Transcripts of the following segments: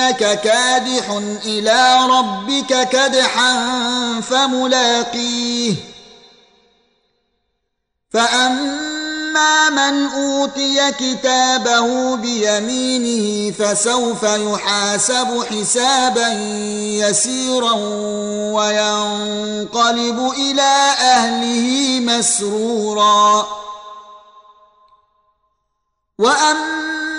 إنك كادح إلى ربك كدحا فملاقيه. فأما من أوتي كتابه بيمينه فسوف يحاسب حسابا يسيرا وينقلب إلى أهله مسرورا. وأما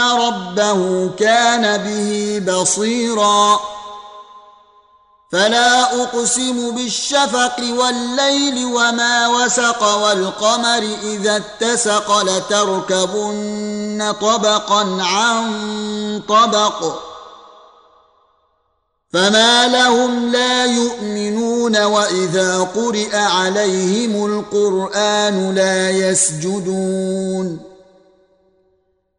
ان ربه كان به بصيرا فلا اقسم بالشفق والليل وما وسق والقمر اذا اتسق لتركبن طبقا عن طبق فما لهم لا يؤمنون واذا قرئ عليهم القران لا يسجدون